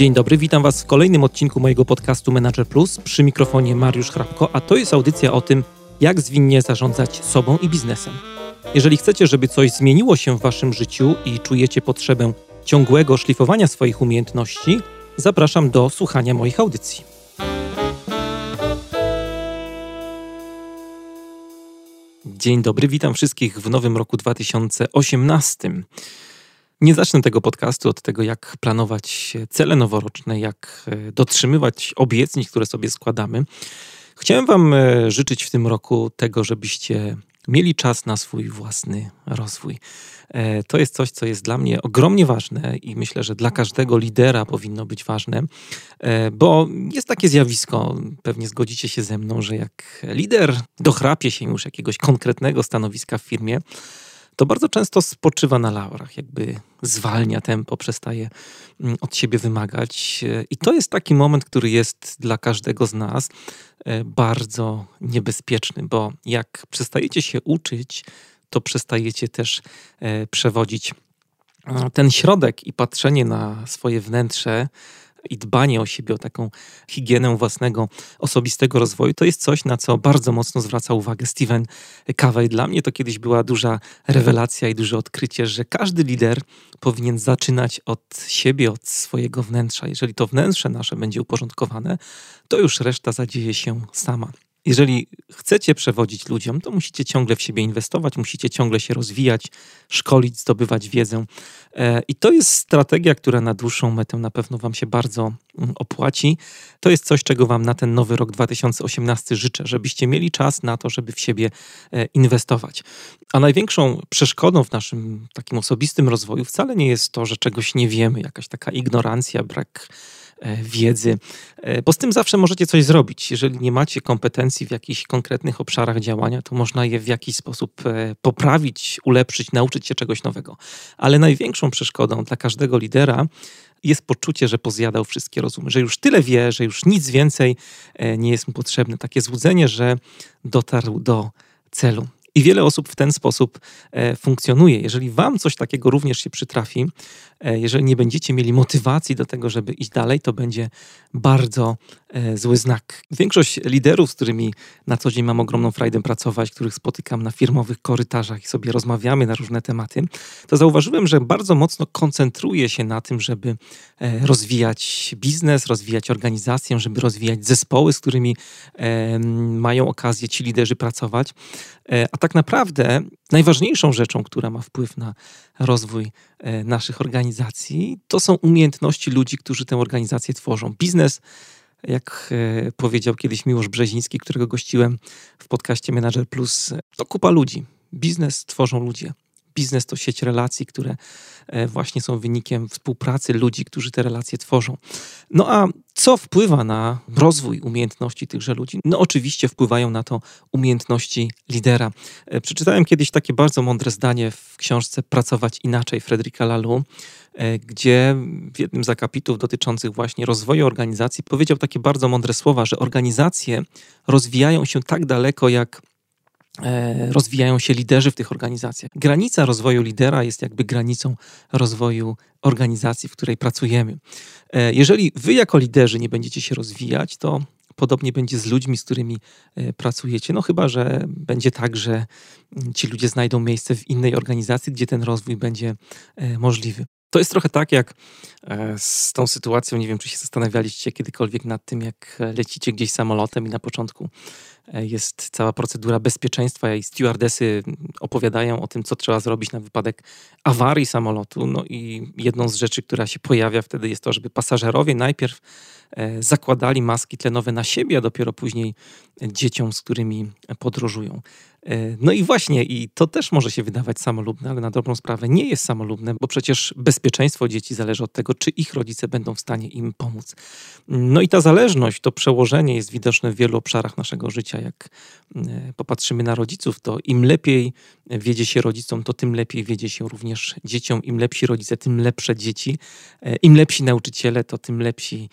Dzień dobry, witam Was w kolejnym odcinku mojego podcastu Manager Plus. Przy mikrofonie Mariusz Hrabko, a to jest audycja o tym, jak zwinnie zarządzać sobą i biznesem. Jeżeli chcecie, żeby coś zmieniło się w Waszym życiu i czujecie potrzebę ciągłego szlifowania swoich umiejętności, zapraszam do słuchania moich audycji. Dzień dobry, witam wszystkich w nowym roku 2018. Nie zacznę tego podcastu od tego, jak planować cele noworoczne, jak e, dotrzymywać obietnic, które sobie składamy. Chciałem Wam e, życzyć w tym roku tego, żebyście mieli czas na swój własny rozwój. E, to jest coś, co jest dla mnie ogromnie ważne i myślę, że dla każdego lidera powinno być ważne, bo jest takie zjawisko, pewnie zgodzicie się ze mną, że jak lider dochrapie się już jakiegoś konkretnego stanowiska w firmie, to bardzo często spoczywa na laurach, jakby zwalnia tempo, przestaje mm, od siebie wymagać. I to jest taki moment, który jest dla każdego z nas e, bardzo niebezpieczny, bo jak przestajecie się uczyć, to przestajecie też e, przewodzić ten środek i patrzenie na swoje wnętrze i dbanie o siebie, o taką higienę własnego osobistego rozwoju, to jest coś, na co bardzo mocno zwraca uwagę Steven Covey. Dla mnie to kiedyś była duża rewelacja i duże odkrycie, że każdy lider powinien zaczynać od siebie, od swojego wnętrza. Jeżeli to wnętrze nasze będzie uporządkowane, to już reszta zadzieje się sama. Jeżeli chcecie przewodzić ludziom, to musicie ciągle w siebie inwestować, musicie ciągle się rozwijać, szkolić, zdobywać wiedzę. E, I to jest strategia, która na dłuższą metę na pewno Wam się bardzo mm, opłaci. To jest coś, czego Wam na ten nowy rok 2018 życzę, żebyście mieli czas na to, żeby w siebie e, inwestować. A największą przeszkodą w naszym takim osobistym rozwoju wcale nie jest to, że czegoś nie wiemy, jakaś taka ignorancja, brak wiedzy, e, bo z tym zawsze możecie coś zrobić. Jeżeli nie macie kompetencji w jakichś konkretnych obszarach działania, to można je w jakiś sposób e, poprawić, ulepszyć, nauczyć się czegoś nowego. Ale największą przeszkodą dla każdego lidera jest poczucie, że pozjadał wszystkie rozumy, że już tyle wie, że już nic więcej nie jest mu potrzebne. Takie złudzenie, że dotarł do celu. I wiele osób w ten sposób e, funkcjonuje. Jeżeli Wam coś takiego również się przytrafi, e, jeżeli nie będziecie mieli motywacji do tego, żeby iść dalej, to będzie bardzo zły znak. Większość liderów, z którymi na co dzień mam ogromną frajdę pracować, których spotykam na firmowych korytarzach i sobie rozmawiamy na różne tematy, to zauważyłem, że bardzo mocno koncentruje się na tym, żeby rozwijać biznes, rozwijać organizację, żeby rozwijać zespoły, z którymi mają okazję ci liderzy pracować. A tak naprawdę najważniejszą rzeczą, która ma wpływ na rozwój e, naszych organizacji, to są umiejętności ludzi, którzy tę organizację tworzą. Biznes, jak e, powiedział kiedyś Miłosz Brzeziński, którego gościłem w podcaście Manager Plus, to kupa ludzi. Biznes tworzą ludzie. Biznes to sieć relacji, które e, właśnie są wynikiem współpracy ludzi, którzy te relacje tworzą. No a co wpływa na rozwój umiejętności tychże ludzi? No oczywiście wpływają na to umiejętności lidera. E, przeczytałem kiedyś takie bardzo mądre zdanie w książce Pracować inaczej Fredrika Laloux, e, gdzie w jednym z akapitów dotyczących właśnie rozwoju organizacji powiedział takie bardzo mądre słowa, że organizacje rozwijają się tak daleko jak rozwijają się liderzy w tych organizacjach. Granica rozwoju lidera jest jakby granicą rozwoju organizacji, w której pracujemy. E, jeżeli wy jako liderzy nie będziecie się rozwijać, to podobnie będzie z ludźmi, z którymi e, pracujecie. No chyba, że będzie tak, że ci ludzie znajdą miejsce w innej organizacji, gdzie ten rozwój będzie możliwy. To jest trochę tak jak z tą sytuacją, nie wiem, czy się zastanawialiście kiedykolwiek nad tym, jak lecicie gdzieś samolotem i na początku E, jest cała procedura bezpieczeństwa i stewardesy opowiadają o tym, co trzeba zrobić na wypadek awarii samolotu. No i jedną z rzeczy, która się pojawia wtedy jest to, żeby pasażerowie najpierw e, zakładali maski tlenowe na siebie, a dopiero później dzieciom, z którymi podróżują. E, no i właśnie, i to też może się wydawać samolubne, ale na dobrą sprawę nie jest samolubne, bo przecież bezpieczeństwo dzieci zależy od tego, czy ich rodzice będą w stanie im pomóc. No i ta zależność, to przełożenie jest widoczne w wielu obszarach naszego życia. Jak e, popatrzymy na rodziców, to im lepiej wiedzie się rodzicom, to tym lepiej wiedzie się również dzieciom. Im lepsi rodzice, tym lepsze dzieci. E, Im lepsi nauczyciele, to tym lepsi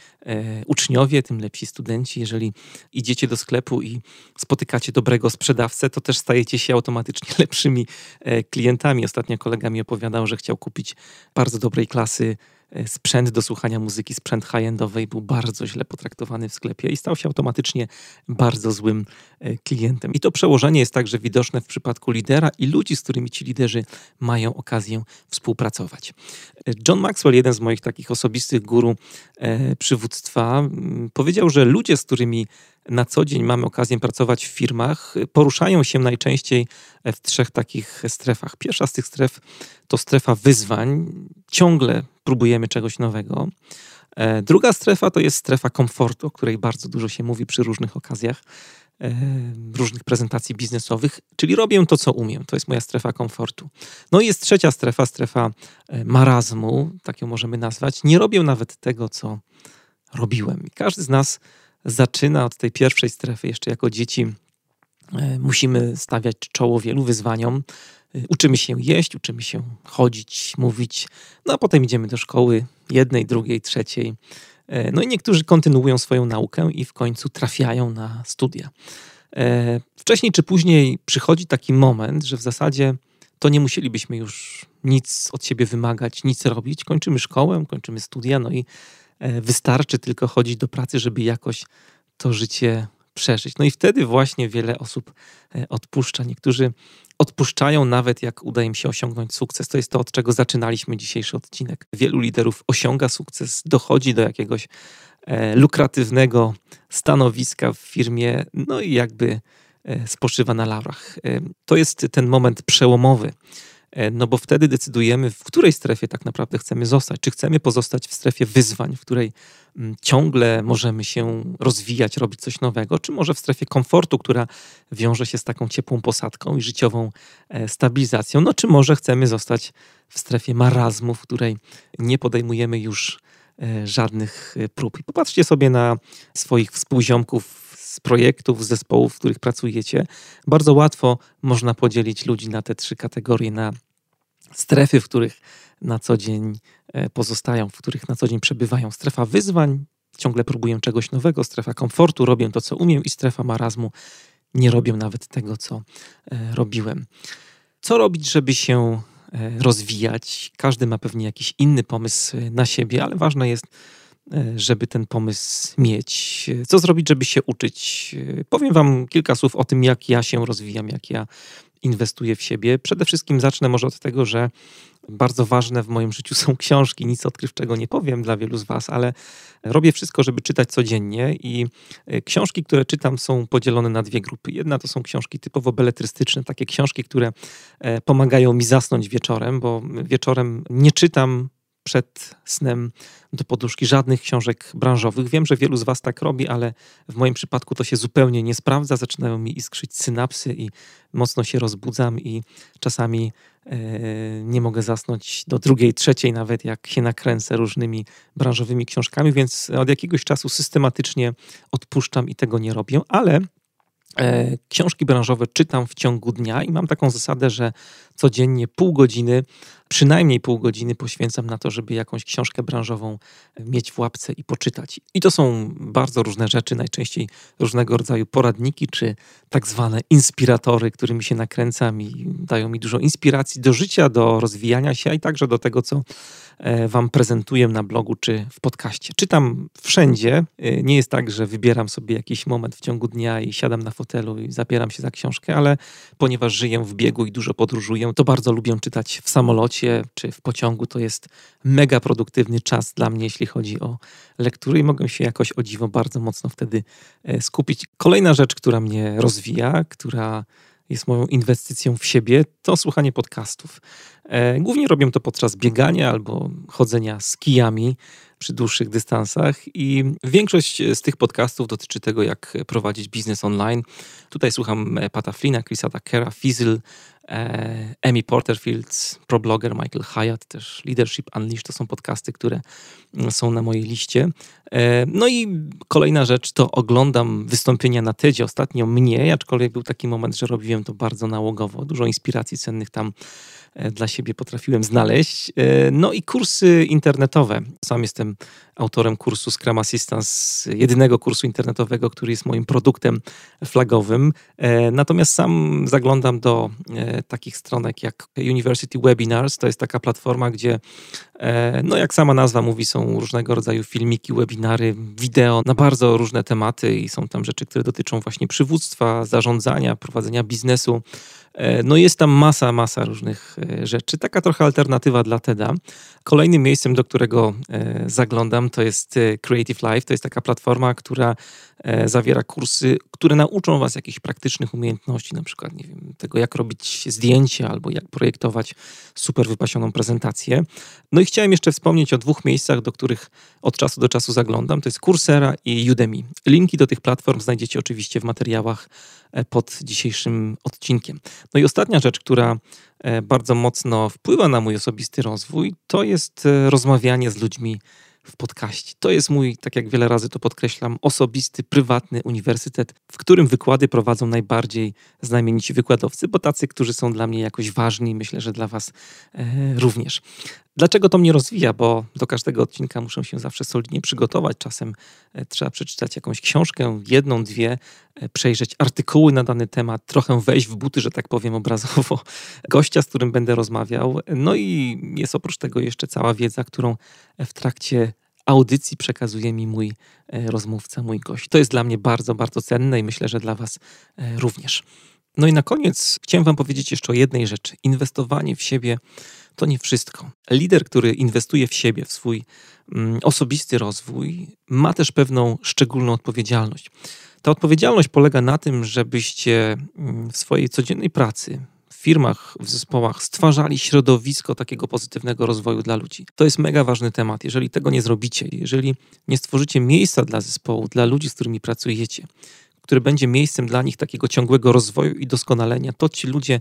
uczniowie, tym lepsi studenci. Jeżeli idziecie do sklepu i spotykacie dobrego sprzedawcę, to też też stajecie się automatycznie lepszymi e, klientami. Ostatnio kolega mi opowiadał, że chciał kupić bardzo dobrej klasy e, sprzęt do słuchania muzyki, sprzęt high-endowej był bardzo źle potraktowany w sklepie i stał się automatycznie bardzo złym e, klientem. I to przełożenie jest także widoczne w przypadku lidera i ludzi, z którymi ci liderzy mają okazję współpracować. John Maxwell, jeden z moich takich osobistych guru przywództwa, powiedział, że ludzie, z którymi na co dzień mamy okazję pracować w firmach, poruszają się najczęściej w trzech takich strefach. Pierwsza z tych stref to strefa wyzwań, ciągle próbujemy czegoś nowego. E, druga strefa to jest strefa komfortu, o której bardzo dużo się mówi przy różnych okazjach, e, różnych prezentacji biznesowych, czyli robię to, co umiem. To jest moja strefa komfortu. No i jest trzecia strefa, strefa e, marazmu, tak ją możemy nazwać. Nie robię nawet tego, co robiłem. I każdy z nas zaczyna od tej pierwszej strefy. Jeszcze jako dzieci e, musimy stawiać czoło wielu wyzwaniom. E, uczymy się jeść, uczymy się chodzić, mówić, no a potem idziemy do szkoły jednej, drugiej, trzeciej. E, no i niektórzy kontynuują swoją naukę i w końcu trafiają na studia. Wcześniej czy później przychodzi taki moment, że w zasadzie to nie musielibyśmy już nic od siebie wymagać, nic robić. Kończymy szkołę, kończymy studia, no i wystarczy tylko chodzić do pracy, żeby jakoś to życie przeżyć. No i wtedy właśnie wiele osób e, odpuszcza. Niektórzy odpuszczają nawet jak uda im się osiągnąć sukces. To jest to, od czego zaczynaliśmy dzisiejszy odcinek. Wielu liderów osiąga sukces, dochodzi do jakiegoś e, lukratywnego stanowiska w firmie, no i jakby spoczywa na laurach. To jest ten moment przełomowy E, no bo wtedy decydujemy, w której strefie tak naprawdę chcemy zostać. Czy chcemy pozostać w strefie wyzwań, w której mm, ciągle możemy się rozwijać, robić coś nowego, czy może w strefie komfortu, która wiąże się z taką ciepłą posadką i życiową e, stabilizacją, no czy może chcemy zostać w strefie marazmu, w której nie podejmujemy już e, żadnych prób. I popatrzcie sobie na swoich współziomków z projektów, z zespołów, w których pracujecie. Bardzo łatwo można podzielić ludzi na te trzy kategorie, na strefy, w których na co dzień e, pozostają, w których na co dzień przebywają. Strefa wyzwań, ciągle próbuję czegoś nowego, strefa komfortu, robię to, co umiem, i strefa marazmu, nie robię nawet tego, co e, robiłem. Co robić, żeby się e, rozwijać? Każdy ma pewnie jakiś inny pomysł na siebie, ale ważne jest, żeby ten pomysł mieć. Co zrobić, żeby się uczyć? Powiem Wam kilka słów o tym, jak ja się rozwijam, jak ja inwestuję w siebie. Przede wszystkim zacznę może od tego, że bardzo ważne w moim życiu są książki. Nic odkrywczego nie powiem dla wielu z Was, ale robię wszystko, żeby czytać codziennie i e, książki, które czytam, są podzielone na dwie grupy. Jedna to są książki typowo beletrystyczne, takie książki, które e, pomagają mi zasnąć wieczorem, bo wieczorem nie czytam przed snem do poduszki żadnych książek branżowych. Wiem, że wielu z Was tak robi, ale w moim przypadku to się zupełnie nie sprawdza. Zaczynają mi iskrzyć synapsy i mocno się rozbudzam i czasami e, nie mogę zasnąć do drugiej, trzeciej nawet, jak się nakręcę różnymi branżowymi książkami, więc od jakiegoś czasu systematycznie odpuszczam i tego nie robię, ale Książki branżowe czytam w ciągu dnia i mam taką zasadę, że codziennie pół godziny przynajmniej pół godziny poświęcam na to, żeby jakąś książkę branżową mieć w łapce i poczytać. I to są bardzo różne rzeczy, najczęściej różnego rodzaju poradniki, czy tak zwane inspiratory, którymi się nakręcam i dają mi dużo inspiracji do życia, do rozwijania się, a i także do tego, co e, Wam prezentuję na blogu czy w podcaście. Czytam wszędzie. E, nie jest tak, że wybieram sobie jakiś moment w ciągu dnia i siadam na fotelu i zapieram się za książkę, ale ponieważ żyję w biegu i dużo podróżuję, to bardzo lubię czytać w samolocie czy w pociągu to jest mega produktywny czas dla mnie, jeśli chodzi o lektury i mogę się jakoś o dziwo bardzo mocno wtedy e, skupić. Kolejna rzecz, która mnie rozwija, która jest moją inwestycją w siebie, to słuchanie podcastów. E, głównie robię to podczas biegania albo chodzenia z kijami przy dłuższych dystansach i większość z tych podcastów dotyczy tego, jak prowadzić biznes online. Tutaj słucham e, Pata Flina, Chrisa Tuckera, Fizzle, E, Amy Porterfield, ProBlogger, Michael Hyatt, też Leadership Unleashed, to są podcasty, które mm, są na mojej liście. E, no i kolejna rzecz to oglądam wystąpienia na TEDzie, ostatnio mniej, aczkolwiek był taki moment, że robiłem to bardzo nałogowo, dużo inspiracji cennych tam dla siebie potrafiłem znaleźć. No i kursy internetowe. Sam jestem autorem kursu Scrum Assistance, jedynego kursu internetowego, który jest moim produktem flagowym. Natomiast sam zaglądam do takich stronek jak University Webinars. To jest taka platforma, gdzie, no jak sama nazwa mówi, są różnego rodzaju filmiki, webinary, wideo na bardzo różne tematy i są tam rzeczy, które dotyczą właśnie przywództwa, zarządzania, prowadzenia biznesu. E, no jest tam masa, masa różnych e, rzeczy. Taka trochę alternatywa dla TEDa. Kolejnym miejscem, do którego e, zaglądam, to jest Creative Life. To jest taka platforma, która zawiera kursy, które nauczą Was jakichś praktycznych umiejętności, na przykład nie wiem, tego, jak robić zdjęcia albo jak projektować super wypasioną prezentację. No i chciałem jeszcze wspomnieć o dwóch miejscach, do których od czasu do czasu zaglądam. To jest Coursera i Udemy. Linki do tych platform znajdziecie oczywiście w materiałach pod dzisiejszym odcinkiem. No i ostatnia rzecz, która e, bardzo mocno wpływa na mój osobisty rozwój, to jest e, rozmawianie z ludźmi w podcaście. To jest mój, tak jak wiele razy to podkreślam, osobisty, prywatny uniwersytet, w którym wykłady prowadzą najbardziej znamienici wykładowcy, bo tacy, którzy są dla mnie jakoś ważni, myślę, że dla Was e, również. Dlaczego to mnie rozwija? Bo do każdego odcinka muszę się zawsze solidnie przygotować. Czasem e, trzeba przeczytać jakąś książkę, jedną, dwie, e, przejrzeć artykuły na dany temat, trochę wejść w buty, że tak powiem obrazowo, gościa, z którym będę rozmawiał. No i jest oprócz tego jeszcze cała wiedza, którą w trakcie audycji przekazuje mi mój e, rozmówca, mój gość. To jest dla mnie bardzo, bardzo cenne i myślę, że dla Was również. No i na koniec chciałem Wam powiedzieć jeszcze o jednej rzeczy. Inwestowanie w siebie to nie wszystko. Lider, który inwestuje w siebie, w swój mm, osobisty rozwój, ma też pewną szczególną odpowiedzialność. Ta odpowiedzialność polega na tym, żebyście mm, w swojej codziennej pracy, w firmach, w zespołach stwarzali środowisko takiego pozytywnego rozwoju dla ludzi. To jest mega ważny temat. Jeżeli tego nie zrobicie, jeżeli nie stworzycie miejsca dla zespołu, dla ludzi, z którymi pracujecie, które będzie miejscem dla nich takiego ciągłego rozwoju i doskonalenia, to ci ludzie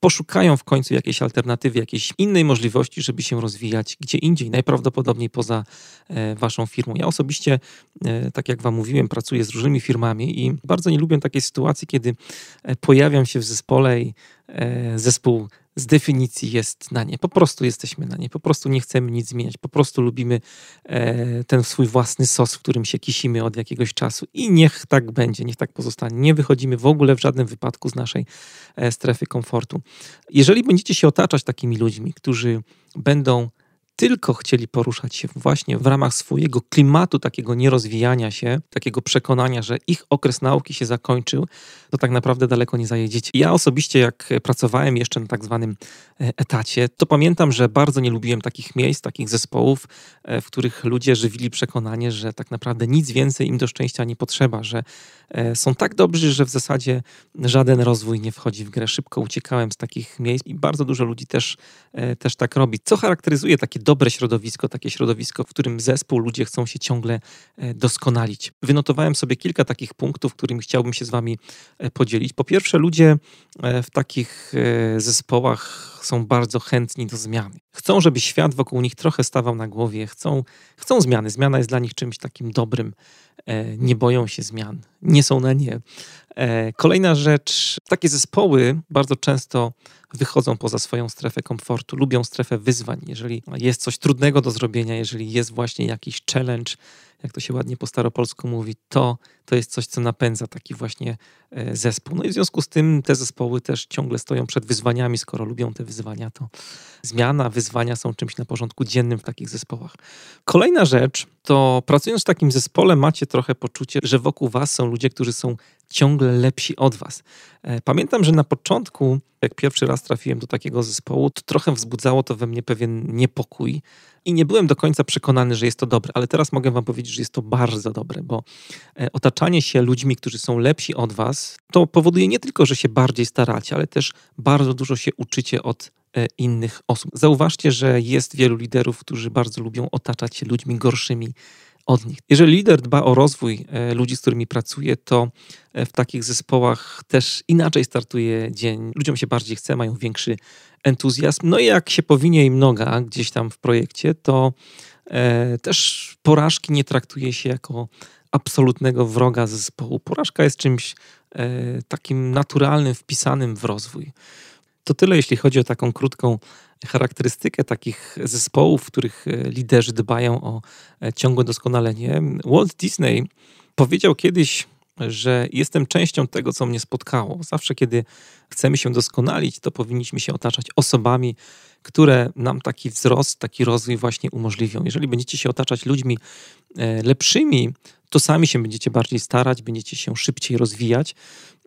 poszukają w końcu jakiejś alternatywy, jakiejś innej możliwości, żeby się rozwijać gdzie indziej, najprawdopodobniej poza e, waszą firmą. Ja osobiście, e, tak jak wam mówiłem, pracuję z różnymi firmami i bardzo nie lubię takiej sytuacji, kiedy e, pojawiam się w zespole i zespół z definicji jest na nie. Po prostu jesteśmy na nie. Po prostu nie chcemy nic zmieniać. Po prostu lubimy e, ten swój własny sos, w którym się kisimy od jakiegoś czasu i niech tak będzie, niech tak pozostanie. Nie wychodzimy w ogóle w żadnym wypadku z naszej e, strefy komfortu. Jeżeli będziecie się otaczać takimi ludźmi, którzy będą tylko chcieli poruszać się właśnie w ramach swojego klimatu takiego nierozwijania się, takiego przekonania, że ich okres nauki się zakończył, to tak naprawdę daleko nie zajedziecie. Ja osobiście, jak pracowałem jeszcze na tak zwanym e, etacie, to pamiętam, że bardzo nie lubiłem takich miejsc, takich zespołów, e, w których ludzie żywili przekonanie, że tak naprawdę nic więcej im do szczęścia nie potrzeba, że e, są tak dobrzy, że w zasadzie żaden rozwój nie wchodzi w grę. Szybko uciekałem z takich miejsc i bardzo dużo ludzi też, też tak robi. Co charakteryzuje takie dobre środowisko, takie środowisko, w którym zespół, ludzie chcą się ciągle e, doskonalić. Wynotowałem sobie kilka takich punktów, którymi chciałbym się z Wami e, podzielić. Po pierwsze, ludzie e, w takich zespołach są bardzo chętni do zmiany. Chcą, żeby świat wokół nich trochę stawał na głowie, chcą, chcą zmiany. Zmiana jest dla nich czymś takim dobrym. Nie boją się zmian, nie są na nie. Kolejna rzecz, takie zespoły bardzo często wychodzą poza swoją strefę komfortu, lubią strefę wyzwań. Jeżeli jest coś trudnego do zrobienia, jeżeli jest właśnie jakiś challenge, jak to się ładnie po staropolsku mówi, to, to jest coś, co napędza taki właśnie e, zespół. No i w związku z tym te zespoły też ciągle stoją przed wyzwaniami, skoro lubią te wyzwania, to zmiana, wyzwania są czymś na porządku dziennym w takich zespołach. Kolejna rzecz to pracując w takim zespole macie trochę poczucie, że wokół was są ludzie, którzy są ciągle lepsi od was. E, pamiętam, że na początku, jak pierwszy raz trafiłem do takiego zespołu, to trochę wzbudzało to we mnie pewien niepokój i nie byłem do końca przekonany, że jest to dobre, ale teraz mogę wam powiedzieć, że jest to bardzo dobre, bo e, otaczanie się ludźmi, którzy są lepsi od was, to powoduje nie tylko, że się bardziej staracie, ale też bardzo dużo się uczycie od e, innych osób. Zauważcie, że jest wielu liderów, którzy bardzo lubią otaczać się ludźmi gorszymi od nich. Jeżeli lider dba o rozwój e, ludzi, z którymi pracuje, to w takich zespołach też inaczej startuje dzień. Ludziom się bardziej chce, mają większy entuzjazm. No i jak się powinie im noga gdzieś tam w projekcie, to też porażki nie traktuje się jako absolutnego wroga zespołu. Porażka jest czymś takim naturalnym, wpisanym w rozwój. To tyle, jeśli chodzi o taką krótką charakterystykę takich zespołów, w których e, liderzy dbają o e, ciągłe doskonalenie. Walt Disney powiedział kiedyś, że jestem częścią tego, co mnie spotkało. Zawsze, kiedy chcemy się doskonalić, to powinniśmy się otaczać osobami, które nam taki wzrost, taki rozwój właśnie umożliwią. Jeżeli będziecie się otaczać ludźmi e, lepszymi, to sami się będziecie bardziej starać, będziecie się szybciej rozwijać.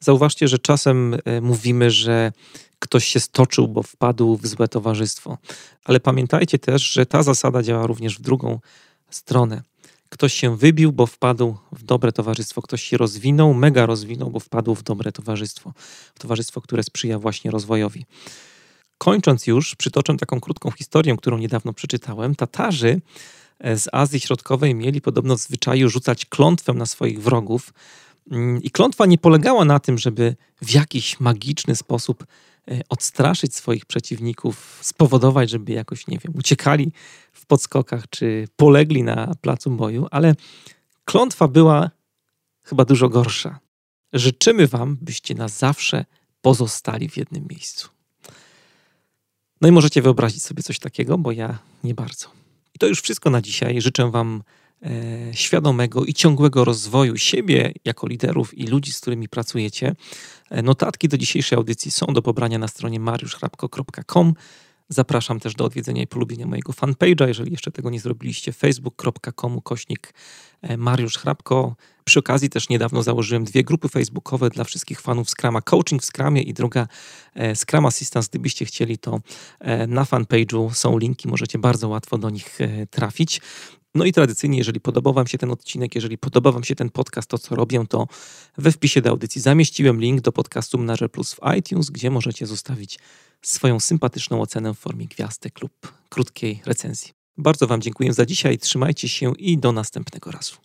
Zauważcie, że czasem mówimy, że ktoś się stoczył, bo wpadł w złe towarzystwo. Ale pamiętajcie też, że ta zasada działa również w drugą stronę. Ktoś się wybił, bo wpadł w dobre towarzystwo, ktoś się rozwinął, mega rozwinął, bo wpadł w dobre towarzystwo. W towarzystwo, które sprzyja właśnie rozwojowi. Kończąc już, przytoczę taką krótką historię, którą niedawno przeczytałem. Tatarzy e, z Azji Środkowej mieli podobno w zwyczaju rzucać klątwę na swoich wrogów. Mm, I klątwa nie polegała na tym, żeby w jakiś magiczny sposób odstraszyć swoich przeciwników, spowodować, żeby jakoś, nie wiem, uciekali w podskokach czy polegli na placu boju, ale klątwa była chyba dużo gorsza. Życzymy Wam, byście na zawsze pozostali w jednym miejscu. No i możecie wyobrazić sobie coś takiego, bo ja nie bardzo. I to już wszystko na dzisiaj. Życzę Wam E, świadomego i ciągłego rozwoju siebie jako liderów i ludzi, z którymi pracujecie. E, notatki do dzisiejszej audycji są do pobrania na stronie mariuszchrapko.com. Zapraszam też do odwiedzenia i polubienia mojego fanpage'a, jeżeli jeszcze tego nie zrobiliście, facebook.com kośnik e, Mariusz Hrabko. Przy okazji też niedawno założyłem dwie grupy facebookowe dla wszystkich fanów Scrama, Coaching w Scramie i druga Scrum Assistance. Gdybyście chcieli, to na fanpage'u są linki, możecie bardzo łatwo do nich trafić. No i tradycyjnie, jeżeli podobał Wam się ten odcinek, jeżeli podoba Wam się ten podcast, to co robię, to we wpisie do audycji zamieściłem link do podcastu Mnaże Plus w iTunes, gdzie możecie zostawić swoją sympatyczną ocenę w formie gwiazdek lub krótkiej recenzji. Bardzo Wam dziękuję za dzisiaj, trzymajcie się i do następnego razu.